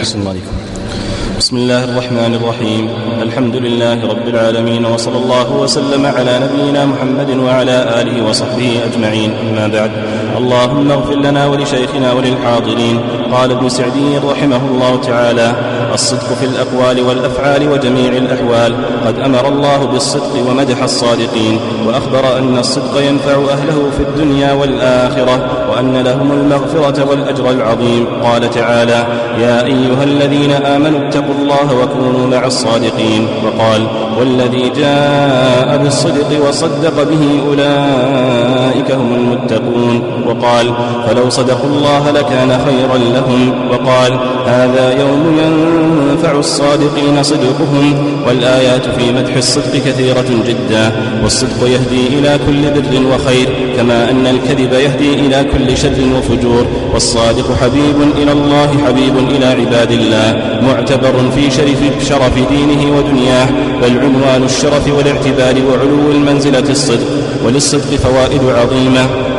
أحسن الله عليكم بسم الله الرحمن الرحيم. الحمد لله رب العالمين وصلى الله وسلم على نبينا محمد وعلى آله وصحبه أجمعين. أما بعد اللهم اغفر لنا ولشيخنا وللحاضرين. قال ابن سعدي رحمه الله تعالى الصدق في الأقوال والأفعال وجميع الأحوال. قد أمر الله بالصدق ومدح الصادقين وأخبر أن الصدق ينفع أهله في الدنيا والآخرة وأن لهم المغفرة والأجر العظيم. قال تعالى يا أيها الذين آمنوا اتقوا الله وكونوا مع الصادقين. وقال والذي جاء بالصدق وصدق به أولئك وقال فلو صدقوا الله لكان خيرا لهم. وقال هذا يوم ينفع الصادقين صدقهم والآيات في مدح الصدق كثيرة جدا. والصدق يهدي إلى كل بر وخير كما أن الكذب يهدي إلى كل شر وفجور. والصادق حبيب إلى الله حبيب إلى عباد الله معتبر في شرف, شرف دينه ودنياه بل عنوان الشرف والاعتبار وعلو المنزلة الصدق. وللصدق فوائد عظيمة.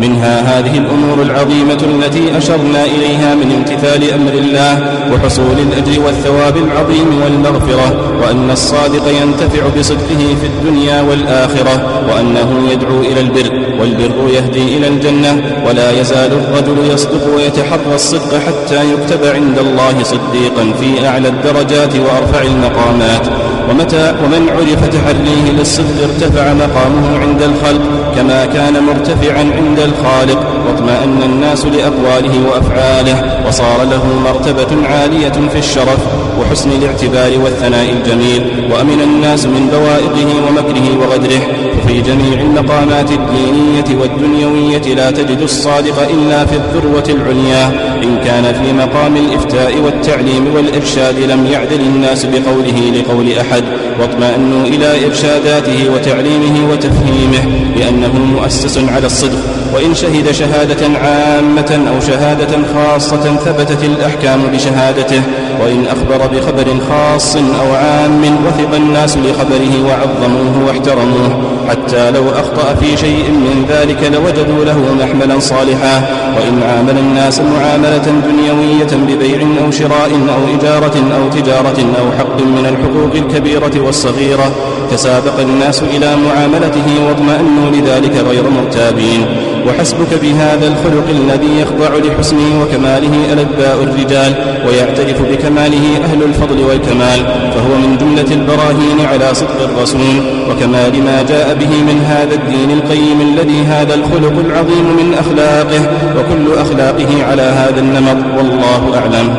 منها هذه الأمور العظيمة التي أشرنا إليها من امتثال أمر الله وحصول الأجر والثواب العظيم والمغفرة وأن الصادق ينتفع بصدقه في الدنيا والآخرة وأنه يدعو إلى البر والبر يهدي إلى الجنة ولا يزال الرجل يصدق ويتحرى الصدق حتى يكتب عند الله صديقا في أعلى الدرجات وأرفع المقامات. ومتى ومن عرف تحريه للصدق ارتفع مقامه عند الخلق كما كان مرتفعا عند الخالق واطمأن الناس لأقواله وأفعاله وصار له مرتبة عالية في الشرف وحسن الاعتبار والثناء الجميل وأمن الناس من بوائقه ومكره وغدره ففي جميع المقامات الدينية والدنيوية لا تجد الصادق إلا في الذروة العليا إن كان في مقام الإفتاء والتعليم والإرشاد لم يعدل الناس بقوله لقول أحد واطمأنوا إلى إرشاداته وتعليمه وتفهيمه لأنه مؤسس على الصدق. وإن شهد شهادة عامة أو شهادة خاصة ثبتت الأحكام بشهادته. وإن أخبر بخبر خاص أو عام وثق الناس لخبره وعظموه واحترموه. حتى لو أخطأ في شيء من ذلك لوجدوا له محملا صالحا. وإن عامل الناس معاملة دنيوية ببيع أو شراء أو إجارة أو تجارة أو حق من الحقوق الكبيرة والصغيرة تسابق الناس إلى معاملته واطمأنوا لذلك غير مرتابين. وحسبك بهذا الخلق الذي يخضع لحسنه وكماله ألباء الرجال ويعترف بكماله أهل الفضل والكمال فهو من جملة البراهين على صدق الرسول. وكمال ما جاء به من هذا الدين القيم الذي هذا الخلق العظيم من أخلاقه. وكل أخلاقه على هذا النمط والله أعلم.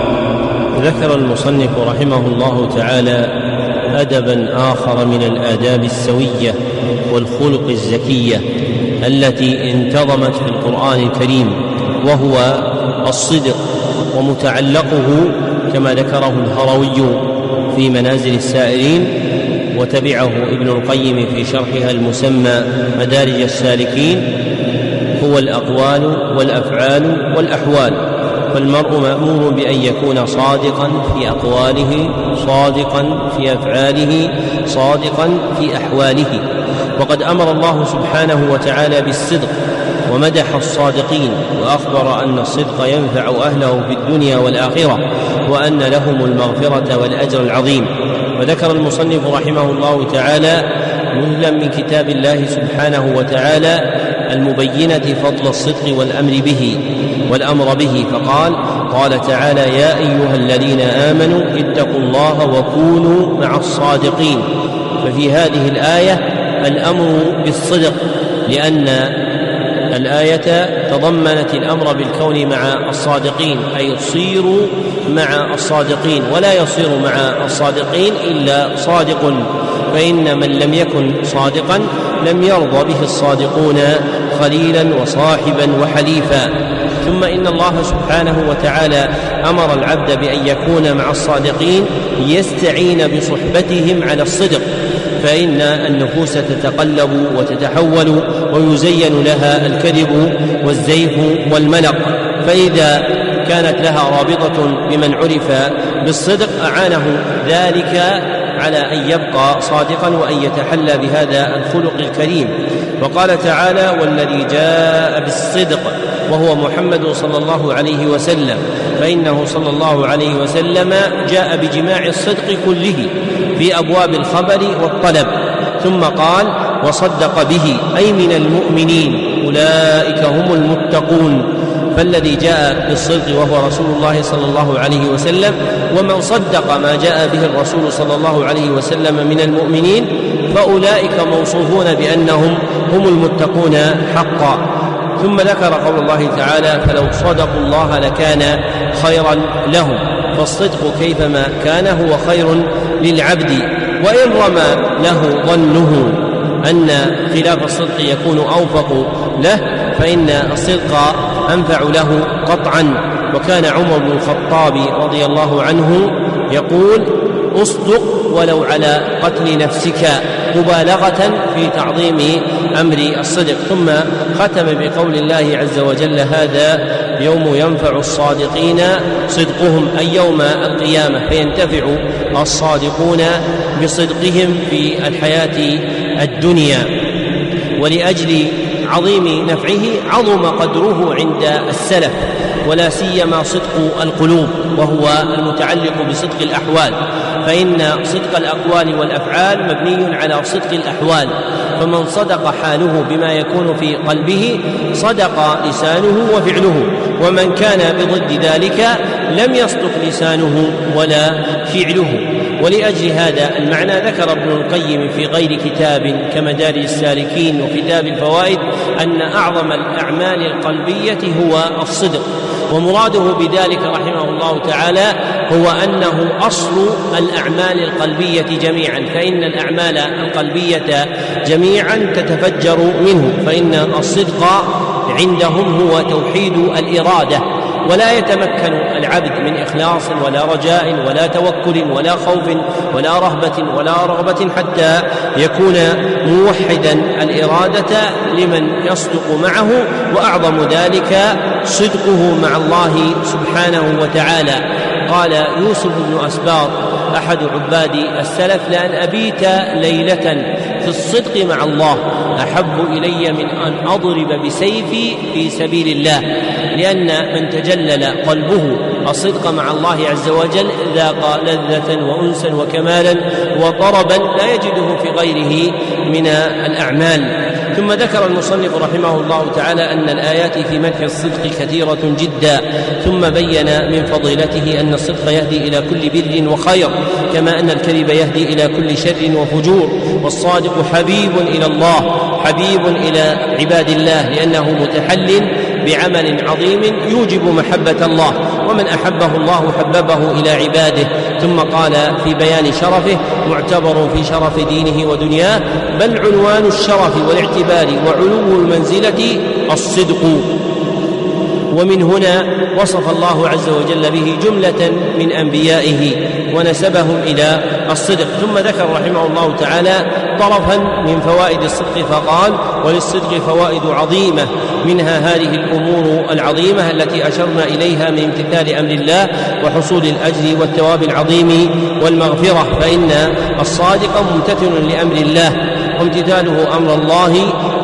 ذكر المصنف رحمه الله تعالى أدبا آخر من الآداب السوية والخلق الزكية التي انتظمت في القرآن الكريم وهو الصدق ومتعلقه كما ذكره الهروي في منازل السائرين وتبعه ابن القيم في شرحها المسمى مدارج السالكين هو الأقوال والأفعال والأحوال فالمرء مأمور بأن يكون صادقا في أقواله صادقا في أفعاله صادقا في أحواله. وقد أمر الله سبحانه وتعالى بالصدق ومدح الصادقين وأخبر أن الصدق ينفع أهله في الدنيا والآخرة وأن لهم المغفرة والأجر العظيم. وذكر المصنف رحمه الله تعالى نزلا من كتاب الله سبحانه وتعالى المبينة فضل الصدق والأمر به والأمر به فقال قال تعالى يا أيها الذين آمنوا اتقوا الله وكونوا مع الصادقين. ففي هذه الآية الأمر بالصدق لأن الآية تضمنت الأمر بالكون مع الصادقين أي صيروا مع الصادقين ولا يصير مع الصادقين إلا صادق. فإن من لم يكن صادقا لم يرضى به الصادقون خليلا وصاحبا وحليفا. ثم إن الله سبحانه وتعالى أمر العبد بأن يكون مع الصادقين يستعين بصحبتهم على الصدق فإن النفوس تتقلب وتتحول ويزين لها الكذب والزيف والملق. فإذا كانت لها رابطة بمن عرف بالصدق أعانه ذلك على أن يبقى صادقا وأن يتحلى بهذا الخلق الكريم. وقال تعالى والذي جاء بالصدق وهو محمد صلى الله عليه وسلم. فإنه صلى الله عليه وسلم جاء بجماع الصدق كله في ابواب الخبر والطلب. ثم قال وصدق به أي من المؤمنين أولئك هم المتقون. فالذي جاء بالصدق وهو رسول الله صلى الله عليه وسلم ومن صدق ما جاء به الرسول صلى الله عليه وسلم من المؤمنين فأولئك موصوفون بأنهم هم المتقون حقا. ثم ذكر قول الله تعالى فلو صدقوا الله لكان خيرا لهم. فالصدق كيفما كان هو خير للعبد وإن رمى له ظنه أن خلاف الصدق يكون أوفق له فإن الصدق أنفع له قطعا. وكان عمر بن الخطاب رضي الله عنه يقول أصدق ولو على قتل نفسك مبالغة في تعظيم أمر الصدق. ثم ختم بقول الله عز وجل هذا يوم ينفع الصادقين صدقهم أي يوم القيامة. فينتفع الصادقون بصدقهم في الحياة الدنيا. عظيم نفعه عظم قدره عند السلف ولا سيما صدق القلوب وهو المتعلق بصدق الأحوال. فإن صدق الأقوال والأفعال مبني على صدق الأحوال. فمن صدق حاله بما يكون في قلبه صدق لسانه وفعله. ومن كان بضد ذلك لم يصدق لسانه ولا فعله. ولأجل هذا المعنى ذكر ابن القيم في غير كتاب كمدارج السالكين وكتاب الفوائد أن أعظم الأعمال القلبية هو الصدق. ومراده بذلك رحمه الله تعالى هو أنه أصل الأعمال القلبية جميعا. فإن الأعمال القلبية جميعا تتفجر منه. فإن الصدق عندهم هو توحيد الإرادة. ولا يتمكن العبد من إخلاص ولا رجاء ولا توكل ولا خوف ولا رهبة ولا رغبة حتى يكون موحدا الإرادة لمن يصدق معه وأعظم ذلك صدقه مع الله سبحانه وتعالى. قال يوسف بن أسباط أحد عباد السلف لأن أبيت ليلة في الصدق مع الله. أحب إلي من أن أضرب بسيفي في سبيل الله. لأن من تجلل قلبه الصدق مع الله عز وجل ذاق لذة وأنسا وكمالا وطربا لا يجده في غيره من الأعمال. ثم ذكر المصنف رحمه الله تعالى أن الآيات في مدح الصدق كثيرة جدا ثم بين من فضيلته أن الصدق يهدي إلى كل بر وخير كما أن الكذب يهدي إلى كل شر وفجور والصادق حبيب إلى الله حبيب إلى عباد الله لأنه متحل بعمل عظيم يوجب محبة الله. ومن أحبه الله حببه إلى عباده. ثم قال في بيان شرفه معتبر في شرف دينه ودنياه بل عنوان الشرف والاعتبار وعلو المنزلة الصدق. ومن هنا وصف الله عز وجل به جملة من أنبيائه ونسبهم إلى الصدق. ثم ذكر رحمه الله تعالى طرفا من فوائد الصدق فقال وللصدق فوائد عظيمة منها هذه الأمور العظيمة التي أشرنا إليها من امتثال أمر الله وحصول الأجر والثواب العظيم والمغفرة. فإن الصادق ممتثل لأمر الله وامتثاله أمر الله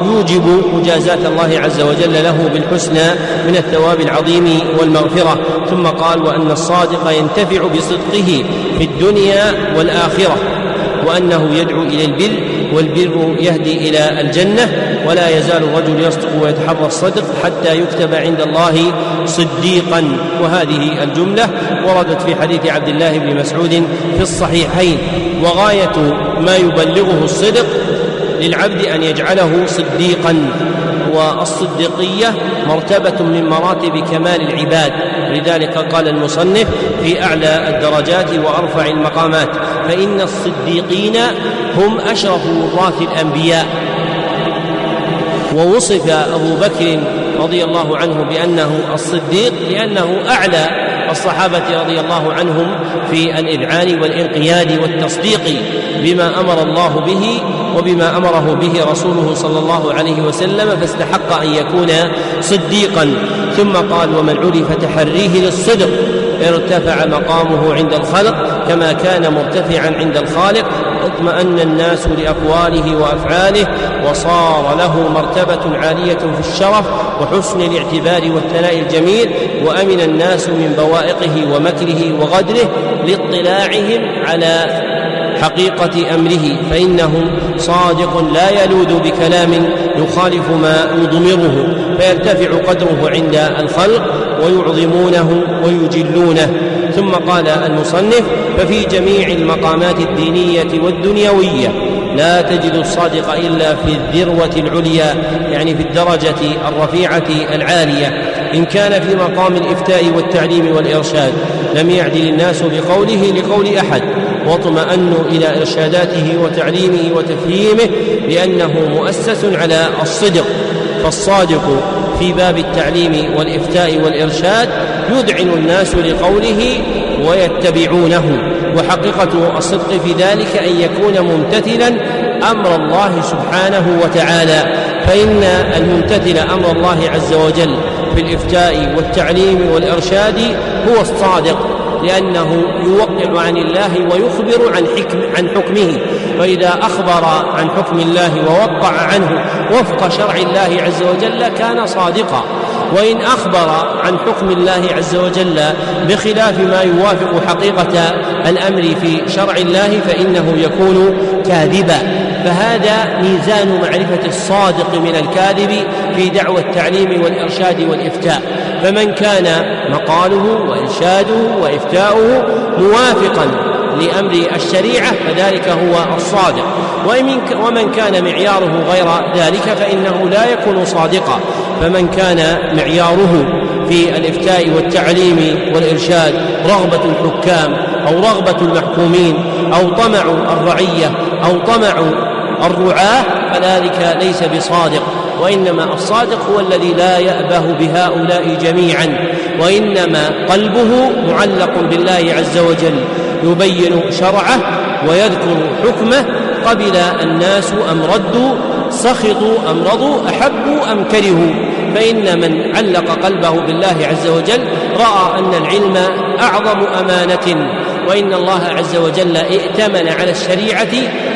يوجب مجازاة الله عز وجل له بالحسنى من الثواب العظيم والمغفرة. ثم قال وأن الصادق ينتفع بصدقه في الدنيا والآخرة. وأنه يدعو إلى البر والبر يهدي إلى الجنة ولا يزال الرجل يصدق ويتحرى الصدق حتى يكتب عند الله صديقا. وهذه الجملة وردت في حديث عبد الله بن مسعود في الصحيحين. وغاية ما يبلغه الصدق للعبد أن يجعله صديقا. والصديقية مرتبة من مراتب كمال العباد. لذلك قال المصنف في أعلى الدرجات وأرفع المقامات فإن الصديقين هم أشرف وراث الأنبياء. ووصف أبو بكر رضي الله عنه بأنه الصديق لأنه أعلى الصحابه رضي الله عنهم في الإذعان والإنقياد والتصديق بما أمر الله به وبما أمره به رسوله صلى الله عليه وسلم فاستحق أن يكون صديقا. ثم قال ومن عرف تحريه للصدق ارتفع مقامه عند الخلق كما كان مرتفعا عند الخالق أطمأن الناس لأقواله وأفعاله وصار له مرتبة عالية في الشرف وحسن الاعتبار والثناء الجميل وأمن الناس من بوائقه ومكره وغدره لاطلاعهم على حقيقة أمره فإنه صادق لا يلوذ بكلام يخالف ما يضمره فيرتفع قدره عند الخلق ويعظمونه ويجلونه ثم قال المصنف ففي جميع المقامات الدينية والدنيوية لا تجد الصادق إلا في الذروة العليا يعني في الدرجة الرفيعة العالية. إن كان في مقام الإفتاء والتعليم والإرشاد لم يعدل الناس بقوله لقول أحد واطمأنوا إلى إرشاداته وتعليمه وتفهيمه لأنه مؤسس على الصدق. فالصادق في باب التعليم والإفتاء والإرشاد يذعن الناس لقوله ويتبعونه وحقيقة الصدق في ذلك أن يكون ممتثلا أمر الله سبحانه وتعالى فإن الممتثل أمر الله عز وجل في الإفتاء والتعليم والإرشاد هو الصادق لأنه يوقع عن الله ويخبر عن حكم عن حكمه فإذا أخبر عن حكم الله ووقع عنه وفق شرع الله عز وجل كان صادقا. وإن أخبر عن حكم الله عز وجل بخلاف ما يوافق حقيقة الأمر في شرع الله فإنه يكون كاذبا. فهذا ميزان معرفة الصادق من الكاذب في دعوى التعليم والإرشاد والإفتاء. فمن كان مقاله وإرشاده وإفتاؤه موافقا لأمر الشريعة فذلك هو الصادق. ومن كان معياره غير ذلك فإنه لا يكون صادقا. فمن كان معياره في الإفتاء والتعليم والإرشاد رغبة الحكام أو رغبة المحكومين أو طمع الرعية أو طمع الرعاة فذلك ليس بصادق. وإنما الصادق هو الذي لا يأبه بهؤلاء جميعا. وإنما قلبه معلق بالله عز وجل. يبين شرعه ويذكر حكمه قبل الناس أم ردوا سخطوا أم رضوا أحبوا أم كرهوا. فإن من علق قلبه بالله عز وجل رأى أن العلم أعظم أمانة. وإن الله عز وجل ائتمن على الشريعة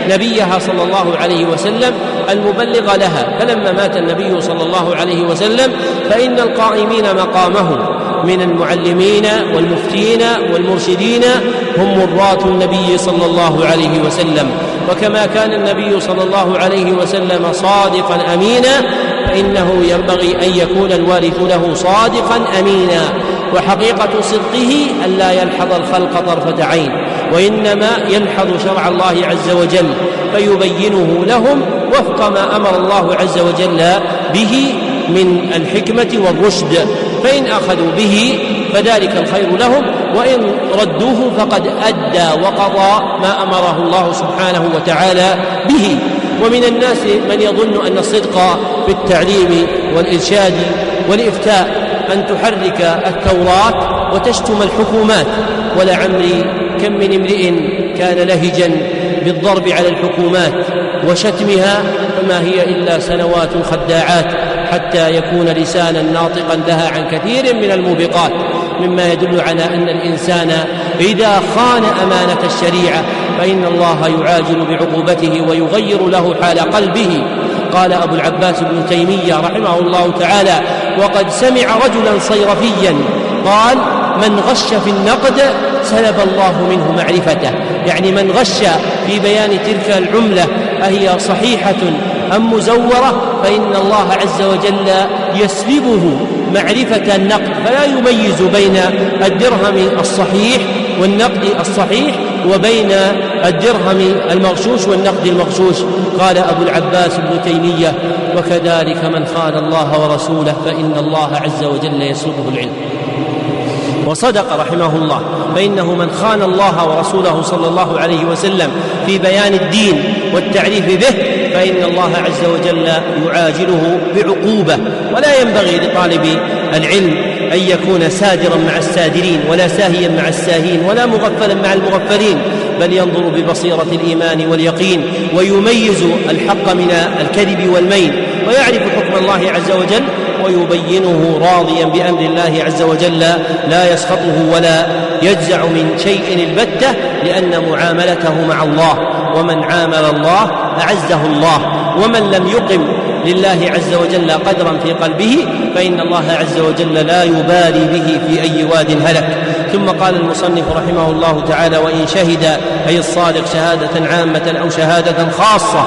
نبيها صلى الله عليه وسلم المبلغ لها. فلما مات النبي صلى الله عليه وسلم فإن القائمين مقامه من المعلمين والمفتين والمرشدين هم مرات النبي صلى الله عليه وسلم. وكما كان النبي صلى الله عليه وسلم صادقا أمينا فإنه ينبغي أن يكون الوارث له صادقا أمينا. وحقيقة صدقه ألا يلحظ الخلق طرفة عين وإنما يلحظ شرع الله عز وجل فيبينه لهم وفق ما أمر الله عز وجل به من الحكمة والرشد. فإن أخذوا به فذلك الخير لهم وإن ردوه فقد أدى وقضى ما أمره الله سبحانه وتعالى به. ومن الناس من يظن أن الصدق في التعليم والإرشاد والإفتاء أن تحرك التوراة وتشتم الحكومات. ولعمري كم من امرئ كان لهجا بالضرب على الحكومات وشتمها فما هي إلا سنوات خداعات. حتى يكون لسانا ناطقا لها عن كثير من الموبقات مما يدل على أن الإنسان إذا خان أمانة الشريعة فإن الله يعاجل بعقوبته ويغير له حال قلبه. قال أبو العباس بن تيمية رحمه الله تعالى وقد سمع رجلا صيرفيا قال من غش في النقد سلب الله منه معرفته يعني من غش في بيان تلك العملة أهي صحيحة أم مزورة فإن الله عز وجل يسلبه معرفة النقد فلا يميز بين الدرهم الصحيح والنقد الصحيح وبين الدرهم المغشوش والنقد المغشوش. قال أبو العباس بن تيمية وكذلك من خان الله ورسوله فإن الله عز وجل يسلبه العلم. وصدق رحمه الله فإنه من خان الله ورسوله صلى الله عليه وسلم في بيان الدين والتعريف به فإن الله عز وجل يعاجله بعقوبة ولا ينبغي لطالب العلم أن يكون سادرا مع السادرين ولا ساهيا مع الساهين ولا مغفلا مع المغفلين بل ينظر ببصيرة الإيمان واليقين ويميز الحق من الكذب والميل ويعرف حكم الله عز وجل ويبينه راضيا بأمر الله عز وجل لا يسخطه ولا يجزع من شيء البتة لأن معاملته مع الله. ومن عامل الله أعزه الله ومن لم يقم لله عز وجل قدرا في قلبه فإن الله عز وجل لا يبالي به في أي واد هلك. ثم قال المصنف رحمه الله تعالى وإن شهد أي الصادق شهادة عامة أو شهادة خاصة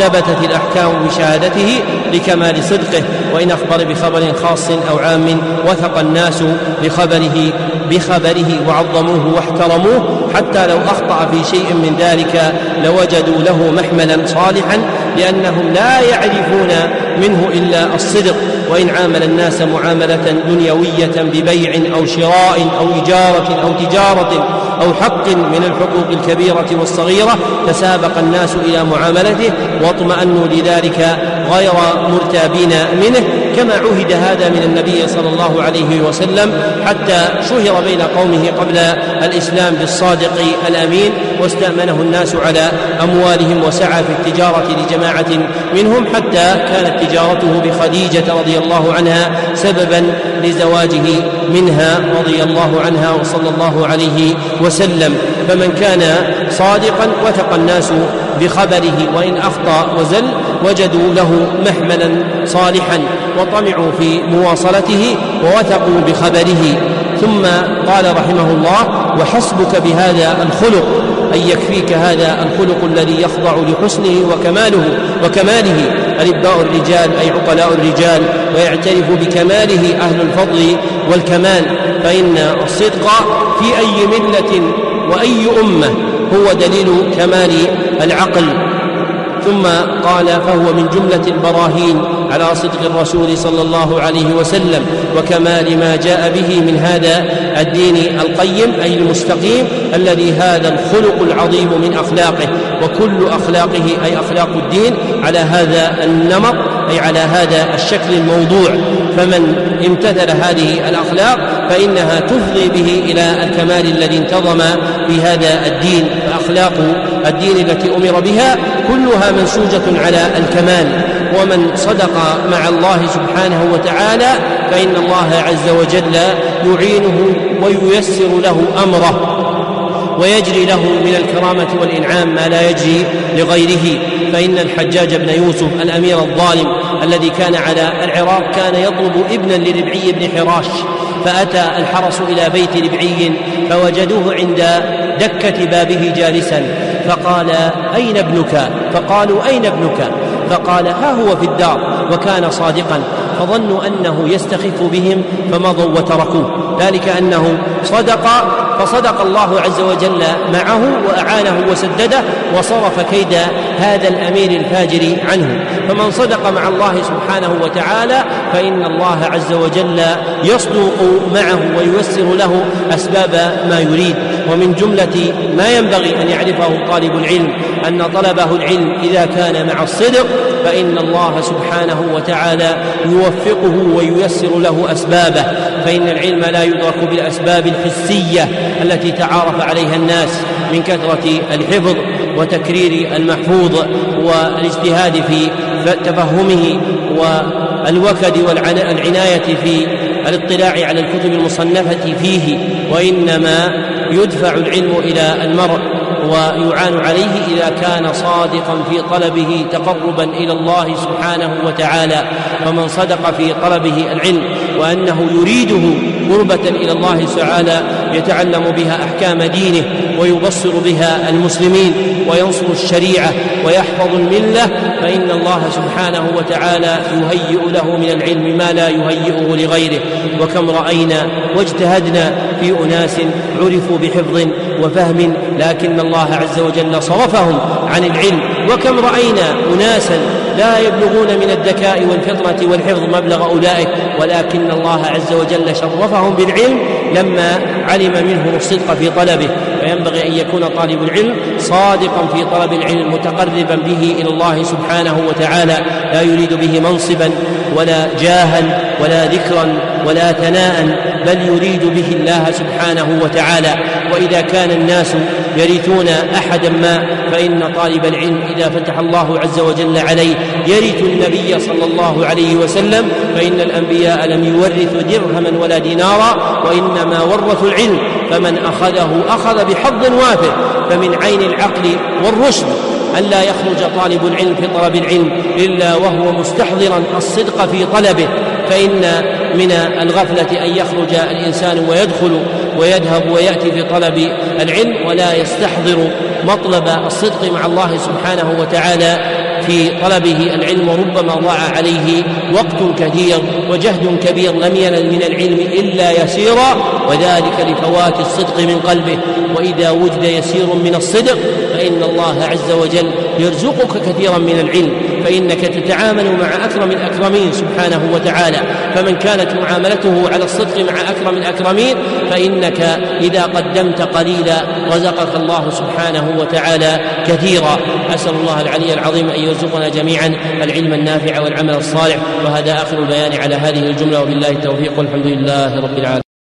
ثبتت الأحكام بشهادته لكمال صدقه وإن أخبر بخبر خاص أو عام وثق الناس بخبره بخبره وعظموه واحترموه حتى لو أخطأ في شيء من ذلك لوجدوا له محملا صالحا لأنهم لا يعرفون منه إلا الصدق. وإن عامل الناس معاملة دنيوية ببيع أو شراء أو إجارة أو تجارة أو حق من الحقوق الكبيرة والصغيرة تسابق الناس إلى معاملته واطمأنوا لذلك غير مرتابين منه كما عهد هذا من النبي صلى الله عليه وسلم حتى شهر بين قومه قبل الإسلام بالصادق الأمين واستأمنه الناس على أموالهم وسعى في التجارة لجماعة منهم حتى كانت تجارته بخديجة رضي الله عنها سببا لزواجه منها رضي الله عنها وصلى الله عليه وسلم. فمن كان صادقا وثق الناس بخبره وإن أخطأ وزل وجدوا له محملا صالحا وطمعوا في مواصلته ووثقوا بخبره. ثم قال رحمه الله وحسبك بهذا الخلق أن يكفيك هذا الخلق الذي يخضع لحسنه وكماله وكماله. ألباء الرجال أي عقلاء الرجال ويعترف بكماله أهل الفضل والكمال. فإن الصدق في أي ملة وأي أمة هو دليل كمال العقل ثم قال فهو من جملة البراهين على صدق الرسول صلى الله عليه وسلم وكمال ما جاء به من هذا الدين القيم أي المستقيم الذي هذا الخلق العظيم من أخلاقه وكل أخلاقه أي أخلاق الدين على هذا النمط أي على هذا الشكل الموضوع فمن امتثل هذه الأخلاق فإنها تفضي به إلى الكمال الذي انتظم في هذا الدين فأخلاق الدين التي أمر بها كلها منسوجة على الكمال. ومن صدق مع الله سبحانه وتعالى فإن الله عز وجل يعينه وييسر له أمره ويجري له من الكرامة والإنعام ما لا يجري لغيره. فإن الحجاج بن يوسف الأمير الظالم الذي كان على العراق كان يطلب ابنا لربعي بن حراش فأتى الحرس إلى بيت ربعي فوجدوه عند دكة بابه جالسا. فقال أين ابنك؟ فقالوا أين ابنك؟ فقال ها هو في الدار. وكان صادقا. فظنوا أنه يستخف بهم فمضوا وتركوه. ذلك أنه صدق فصدق الله عز وجل معه وأعانه وسدده وصرف كيد هذا الأمير الفاجر عنه. فمن صدق مع الله سبحانه وتعالى فإن الله عز وجل يصدق معه وييسر له أسباب ما يريد. ومن جملة ما ينبغي أن يعرفه طالب العلم أن طلبه العلم إذا كان مع الصدق فإن الله سبحانه وتعالى يوفقه وييسر له أسبابه. فإن العلم لا يدرك بالأسباب الحسية التي تعارف عليها الناس من كثرة الحفظ وتكرير المحفوظ والاجتهاد في تفهمه والوكد والعنايه في الاطلاع على الكتب المصنفة فيه وإنما يدفع العلم إلى المرء ويعان عليه إذا كان صادقا في طلبه تقربا إلى الله سبحانه وتعالى. فمن صدق في طلبه العلم وأنه يريده قربة إلى الله تعالى يتعلم بها أحكام دينه ويبصر بها المسلمين وينصر الشريعة ويحفظ الملة فإن الله سبحانه وتعالى يهيئ له من العلم ما لا يهيئه لغيره. وكم رأينا واجتهدنا في أناس عرفوا بحفظ وفهم لكن الله عز وجل صرفهم عن العلم. وكم رأينا اناسا لا يبلغون من الذكاء والفطنه والحفظ مبلغ أولئك ولكن الله عز وجل شرفهم بالعلم لما علم منهم الصدق في طلبه. فينبغي أن يكون طالب العلم صادقا في طلب العلم متقربا به إلى الله سبحانه وتعالى لا يريد به منصبا ولا جاها. ولا ذكرا ولا ثناء بل يريد به الله سبحانه وتعالى. وإذا كان الناس يرثون أحدا ما فإن طالب العلم إذا فتح الله عز وجل عليه يرث النبي صلى الله عليه وسلم فإن الأنبياء لم يورثوا درهما ولا دينارا وإنما ورثوا العلم. فمن أخذه أخذ بحظ وافر. فمن عين العقل والرشد أن لا يخرج طالب العلم في طلب العلم إلا وهو مستحضرا الصدق في طلبه. فإن من الغفلة أن يخرج الإنسان ويدخل ويذهب ويأتي في طلب العلم ولا يستحضر مطلب الصدق مع الله سبحانه وتعالى في طلبه العلم وربما ضاع عليه وقت كثير وجهد كبير لم ينل من العلم إلا يسيرا وذلك لفوات الصدق من قلبه. وإذا وجد يسير من الصدق فإن الله عز وجل يرزقك كثيرا من العلم فإنك تتعامل مع أكرم الأكرمين سبحانه وتعالى. فمن كانت معاملته على الصدق مع أكرم الأكرمين فإنك إذا قدمت قليلا رزقك الله سبحانه وتعالى كثيرا. أسأل الله العلي العظيم أن يرزقنا جميعا العلم النافع والعمل الصالح. وهذا آخر البيان على هذه الجملة وبالله التوفيق والحمد لله رب العالمين.